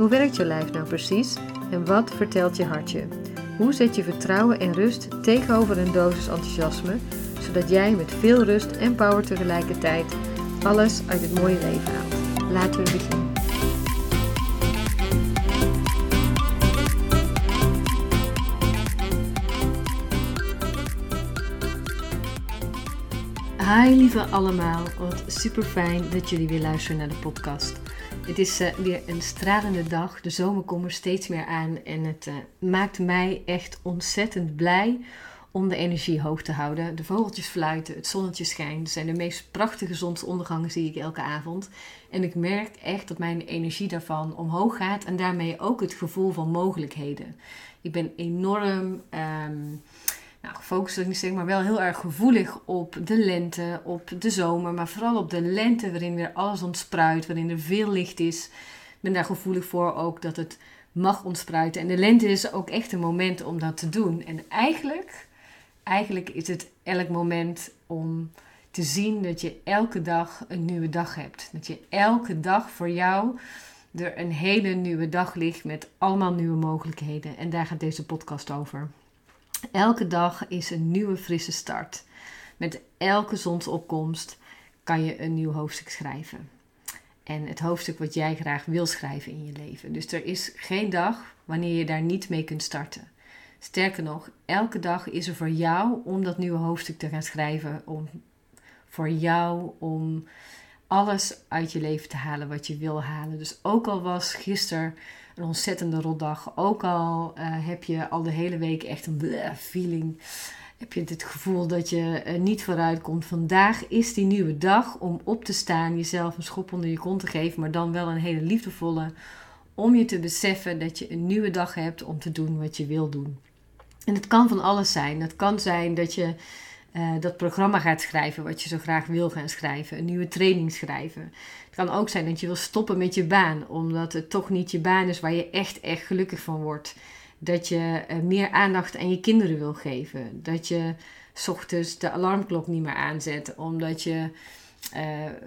Hoe werkt je lijf nou precies en wat vertelt je hartje? Hoe zet je vertrouwen en rust tegenover een dosis enthousiasme, zodat jij met veel rust en power tegelijkertijd alles uit het mooie leven haalt? Laten we beginnen. Hi lieve allemaal, wat super fijn dat jullie weer luisteren naar de podcast. Het is uh, weer een stralende dag, de zomer komt er steeds meer aan en het uh, maakt mij echt ontzettend blij om de energie hoog te houden. De vogeltjes fluiten, het zonnetje schijnt, het zijn de meest prachtige zonsondergangen zie ik elke avond. En ik merk echt dat mijn energie daarvan omhoog gaat en daarmee ook het gevoel van mogelijkheden. Ik ben enorm... Um, nou, gefocust ik niet zeg, maar wel heel erg gevoelig op de lente, op de zomer, maar vooral op de lente waarin weer alles ontspruit, waarin er veel licht is. Ik ben daar gevoelig voor ook dat het mag ontspruiten. En de lente is ook echt een moment om dat te doen. En eigenlijk, eigenlijk is het elk moment om te zien dat je elke dag een nieuwe dag hebt. Dat je elke dag voor jou er een hele nieuwe dag ligt met allemaal nieuwe mogelijkheden. En daar gaat deze podcast over. Elke dag is een nieuwe frisse start. Met elke zonsopkomst kan je een nieuw hoofdstuk schrijven. En het hoofdstuk wat jij graag wil schrijven in je leven. Dus er is geen dag wanneer je daar niet mee kunt starten. Sterker nog, elke dag is er voor jou om dat nieuwe hoofdstuk te gaan schrijven. Om voor jou om alles uit je leven te halen wat je wil halen. Dus ook al was gisteren een ontzettende rotdag. Ook al uh, heb je al de hele week echt een feeling. Heb je het gevoel dat je uh, niet vooruit komt. Vandaag is die nieuwe dag om op te staan. Jezelf een schop onder je kont te geven. Maar dan wel een hele liefdevolle. Om je te beseffen dat je een nieuwe dag hebt om te doen wat je wil doen. En het kan van alles zijn. Het kan zijn dat je uh, dat programma gaat schrijven wat je zo graag wil gaan schrijven. Een nieuwe training schrijven. Het kan ook zijn dat je wil stoppen met je baan, omdat het toch niet je baan is waar je echt, echt gelukkig van wordt. Dat je uh, meer aandacht aan je kinderen wil geven. Dat je ochtends de alarmklok niet meer aanzet, omdat je uh,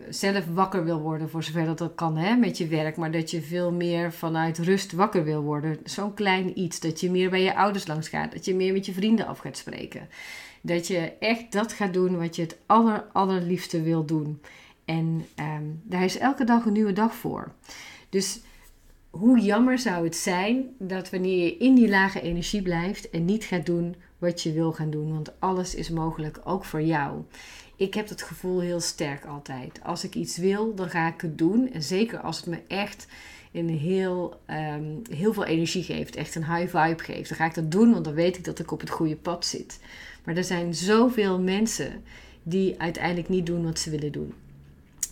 zelf wakker wil worden, voor zover dat dat kan hè, met je werk. Maar dat je veel meer vanuit rust wakker wil worden. Zo'n klein iets. Dat je meer bij je ouders langs gaat. Dat je meer met je vrienden af gaat spreken. Dat je echt dat gaat doen wat je het aller, allerliefste wil doen. En um, daar is elke dag een nieuwe dag voor. Dus hoe jammer zou het zijn dat wanneer je in die lage energie blijft en niet gaat doen wat je wil gaan doen. Want alles is mogelijk, ook voor jou. Ik heb dat gevoel heel sterk altijd. Als ik iets wil, dan ga ik het doen. En zeker als het me echt een heel, um, heel veel energie geeft, echt een high vibe geeft, dan ga ik dat doen, want dan weet ik dat ik op het goede pad zit. Maar er zijn zoveel mensen die uiteindelijk niet doen wat ze willen doen.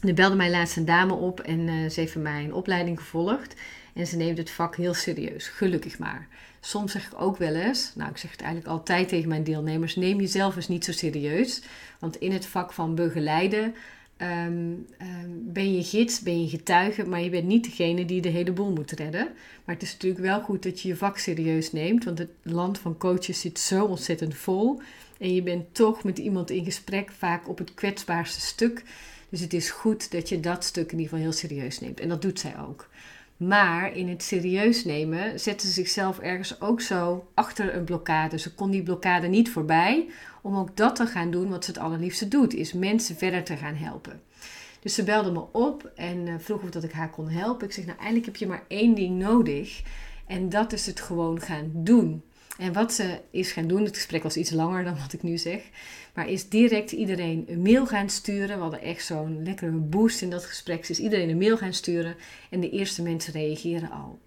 Er belde mij laatst een dame op en uh, ze heeft mij een opleiding gevolgd. En ze neemt het vak heel serieus, gelukkig maar. Soms zeg ik ook wel eens, nou ik zeg het eigenlijk altijd tegen mijn deelnemers, neem jezelf eens niet zo serieus. Want in het vak van begeleiden Um, um, ben je gids, ben je getuige, maar je bent niet degene die de hele boel moet redden. Maar het is natuurlijk wel goed dat je je vak serieus neemt, want het land van coaches zit zo ontzettend vol. En je bent toch met iemand in gesprek, vaak op het kwetsbaarste stuk. Dus het is goed dat je dat stuk in ieder geval heel serieus neemt. En dat doet zij ook. Maar in het serieus nemen zetten ze zichzelf ergens ook zo achter een blokkade. Ze kon die blokkade niet voorbij om ook dat te gaan doen wat ze het allerliefste doet, is mensen verder te gaan helpen. Dus ze belde me op en uh, vroeg of dat ik haar kon helpen. Ik zeg, nou eigenlijk heb je maar één ding nodig en dat is het gewoon gaan doen. En wat ze is gaan doen, het gesprek was iets langer dan wat ik nu zeg, maar is direct iedereen een mail gaan sturen. We hadden echt zo'n lekkere boost in dat gesprek. Is iedereen een mail gaan sturen en de eerste mensen reageren al.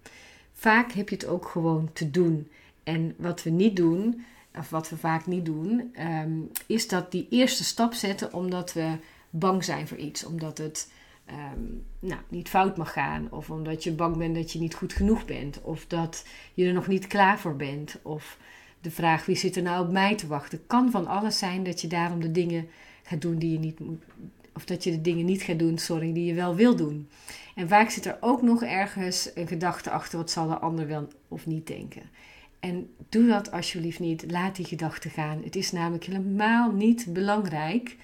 Vaak heb je het ook gewoon te doen. En wat we niet doen, of wat we vaak niet doen, um, is dat die eerste stap zetten omdat we bang zijn voor iets. Omdat het ehm, nou, niet fout mag gaan. Of omdat je bang bent dat je niet goed genoeg bent. Of dat je er nog niet klaar voor bent. Of de vraag wie zit er nou op mij te wachten. Kan van alles zijn dat je daarom de dingen gaat doen die je niet moet. Of dat je de dingen niet gaat doen, sorry, die je wel wil doen. En vaak zit er ook nog ergens een gedachte achter, wat zal de ander wel of niet denken. En doe dat alsjeblieft niet. Laat die gedachten gaan. Het is namelijk helemaal niet belangrijk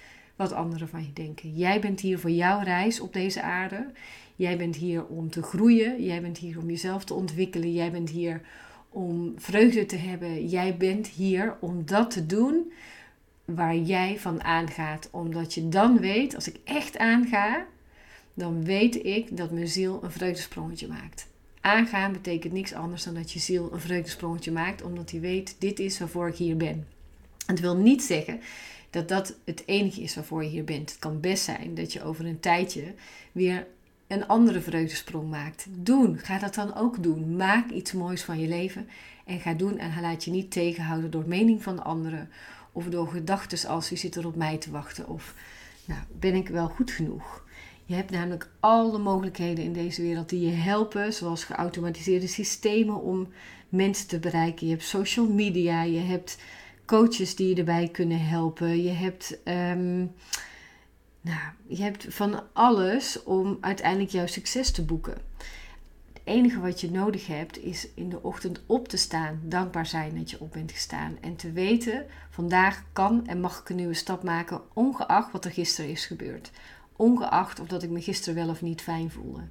wat anderen van je denken. Jij bent hier voor jouw reis op deze aarde. Jij bent hier om te groeien. Jij bent hier om jezelf te ontwikkelen. Jij bent hier om vreugde te hebben. Jij bent hier om dat te doen waar jij van aangaat. Omdat je dan weet, als ik echt aanga, dan weet ik dat mijn ziel een vreugdesprongetje maakt. Aangaan betekent niks anders dan dat je ziel een vreugdesprongetje maakt, omdat hij weet, dit is waarvoor ik hier ben. Het wil niet zeggen dat dat het enige is waarvoor je hier bent. Het kan best zijn dat je over een tijdje weer een andere vreugdesprong maakt. Doen, ga dat dan ook doen. Maak iets moois van je leven en ga doen en laat je niet tegenhouden door mening van anderen of door gedachten als je zit er op mij te wachten of nou, ben ik wel goed genoeg. Je hebt namelijk alle mogelijkheden in deze wereld die je helpen, zoals geautomatiseerde systemen om mensen te bereiken. Je hebt social media, je hebt coaches die je erbij kunnen helpen. Je hebt, um, nou, je hebt van alles om uiteindelijk jouw succes te boeken. Het enige wat je nodig hebt is in de ochtend op te staan, dankbaar zijn dat je op bent gestaan en te weten: vandaag kan en mag ik een nieuwe stap maken, ongeacht wat er gisteren is gebeurd Ongeacht of dat ik me gisteren wel of niet fijn voelde.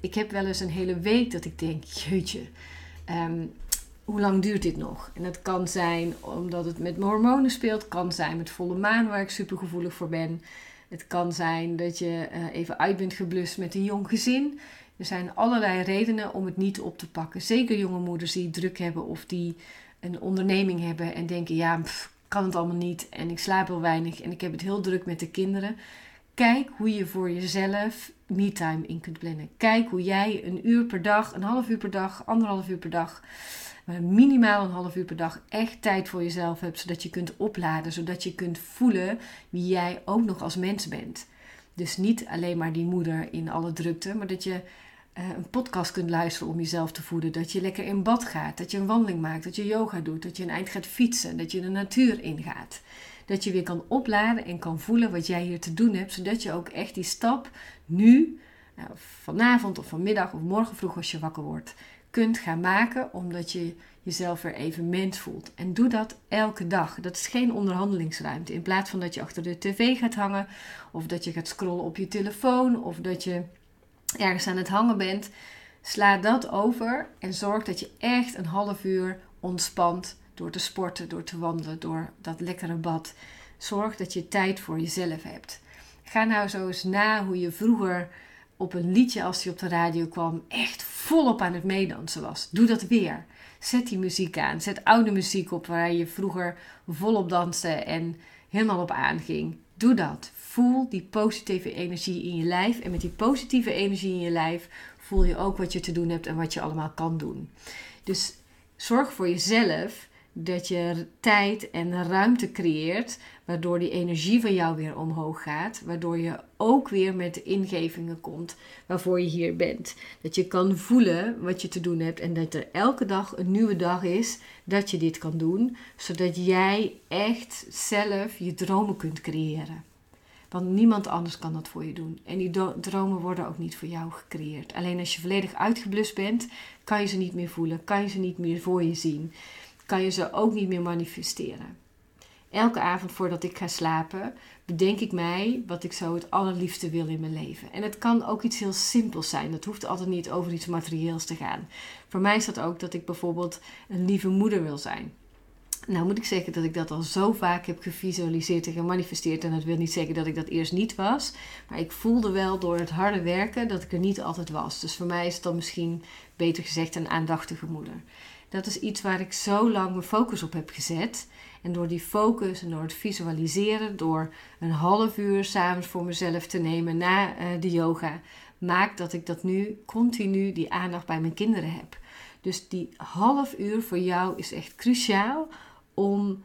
Ik heb wel eens een hele week dat ik denk, jeetje, ehm, hoe lang duurt dit nog? En het kan zijn omdat het met mijn hormonen speelt. kan zijn met volle maan waar ik super gevoelig voor ben. Het kan zijn dat je uh, even uit bent geblust met een jong gezin. Er zijn allerlei redenen om het niet op te pakken. Zeker jonge moeders die druk hebben of die een onderneming hebben en denken: ja, kan het allemaal niet en ik slaap heel weinig en ik heb het heel druk met de kinderen. Kijk hoe je voor jezelf me-time in kunt plannen. Kijk hoe jij een uur per dag, een half uur per dag, anderhalf uur per dag, minimaal een half uur per dag echt tijd voor jezelf hebt, zodat je kunt opladen, zodat je kunt voelen wie jij ook nog als mens bent. Dus niet alleen maar die moeder in alle drukte, maar dat je uh, een podcast kunt luisteren om jezelf te voeden. Dat je lekker in bad gaat, dat je een wandeling maakt, dat je yoga doet, dat je een eind gaat fietsen, dat je de natuur ingaat dat je weer kan opladen en kan voelen wat jij hier te doen hebt, zodat je ook echt die stap nu, nou, vanavond of vanmiddag of morgen vroeg als je wakker wordt, kunt gaan maken, omdat je jezelf weer even mens voelt. En doe dat elke dag. Dat is geen onderhandelingsruimte. In plaats van dat je achter de tv gaat hangen, of dat je gaat scrollen op je telefoon, of dat je ergens aan het hangen bent, sla dat over en zorg dat je echt een half uur ontspant door te sporten, door te wandelen, door dat lekkere bad. Zorg dat je tijd voor jezelf hebt. Ga nou zo eens na hoe je vroeger op een liedje als die op de radio kwam echt volop aan het meedansen was. Doe dat weer. Zet die muziek aan. Zet oude muziek op waar je vroeger volop danste en helemaal op aanging. Doe dat. Voel die positieve energie in je lijf. En met die positieve energie in je lijf voel je ook wat je te doen hebt en wat je allemaal kan doen. Dus zorg voor jezelf dat je tijd en ruimte creëert, waardoor die energie van jou weer omhoog gaat, waardoor je ook weer met de ingevingen komt waarvoor je hier bent. Dat je kan voelen wat je te doen hebt en dat er elke dag een nieuwe dag is dat je dit kan doen, zodat jij echt zelf je dromen kunt creëren. Want niemand anders kan dat voor je doen. En die dromen worden ook niet voor jou gecreëerd. Alleen als je volledig uitgeblust bent, kan je ze niet meer voelen, kan je ze niet meer voor je zien kan je ze ook niet meer manifesteren. Elke avond voordat ik ga slapen, bedenk ik mij wat ik zo het allerliefste wil in mijn leven. En het kan ook iets heel simpels zijn. Dat hoeft altijd niet over iets materieels te gaan. Voor mij is dat ook dat ik bijvoorbeeld een lieve moeder wil zijn. Nou moet ik zeggen dat ik dat al zo vaak heb gevisualiseerd en gemanifesteerd. En dat wil niet zeggen dat ik dat eerst niet was. Maar ik voelde wel door het harde werken dat ik er niet altijd was. Dus voor mij is het dan misschien beter gezegd een aandachtige moeder. Dat is iets waar ik zo lang mijn focus op heb gezet. En door die focus en door het visualiseren, door een half uur s'avonds voor mezelf te nemen na uh, de yoga, maakt dat ik dat nu continu die aandacht bij mijn kinderen heb. Dus die half uur voor jou is echt cruciaal om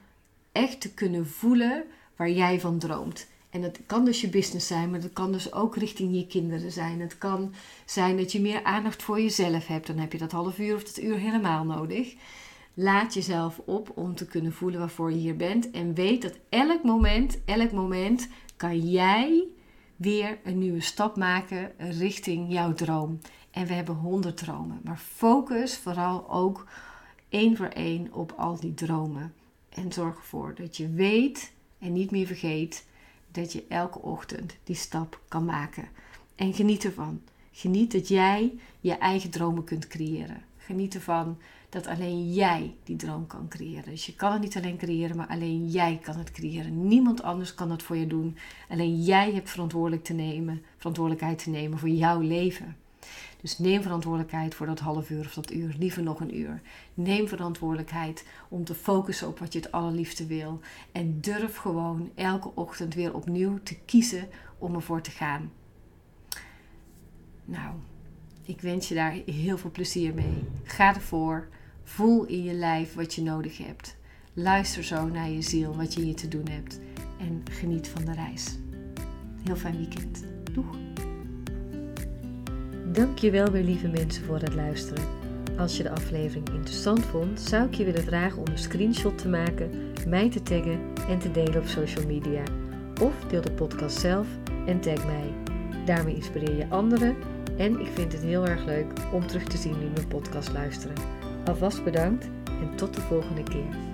echt te kunnen voelen waar jij van droomt. En het kan dus je business zijn, maar het kan dus ook richting je kinderen zijn. Het kan zijn dat je meer aandacht voor jezelf hebt. Dan heb je dat half uur of dat uur helemaal nodig. Laat jezelf op om te kunnen voelen waarvoor je hier bent. En weet dat elk moment, elk moment kan jij weer een nieuwe stap maken richting jouw droom. En we hebben honderd dromen. Maar focus vooral ook één voor één op al die dromen. En zorg ervoor dat je weet en niet meer vergeet dat je elke ochtend die stap kan maken. En geniet ervan. Geniet dat jij je eigen dromen kunt creëren. Geniet ervan dat alleen jij die droom kan creëren. Dus je kan het niet alleen creëren, maar alleen jij kan het creëren. Niemand anders kan het voor je doen. Alleen jij hebt verantwoordelijk te nemen, verantwoordelijkheid te nemen voor jouw leven. Dus neem verantwoordelijkheid voor dat half uur of dat uur, liever nog een uur. Neem verantwoordelijkheid om te focussen op wat je het allerliefste wil. En durf gewoon elke ochtend weer opnieuw te kiezen om ervoor te gaan. Nou, ik wens je daar heel veel plezier mee. Ga ervoor. Voel in je lijf wat je nodig hebt. Luister zo naar je ziel, wat je hier te doen hebt. En geniet van de reis. Heel fijn weekend. Doeg! Dankjewel weer lieve mensen voor het luisteren. Als je de aflevering interessant vond, zou ik je willen vragen om een screenshot te maken, mij te taggen en te delen op social media. Of deel de podcast zelf en tag mij. Daarmee inspireer je anderen en ik vind het heel erg leuk om terug te zien wie mijn podcast luisteren. Alvast bedankt en tot de volgende keer.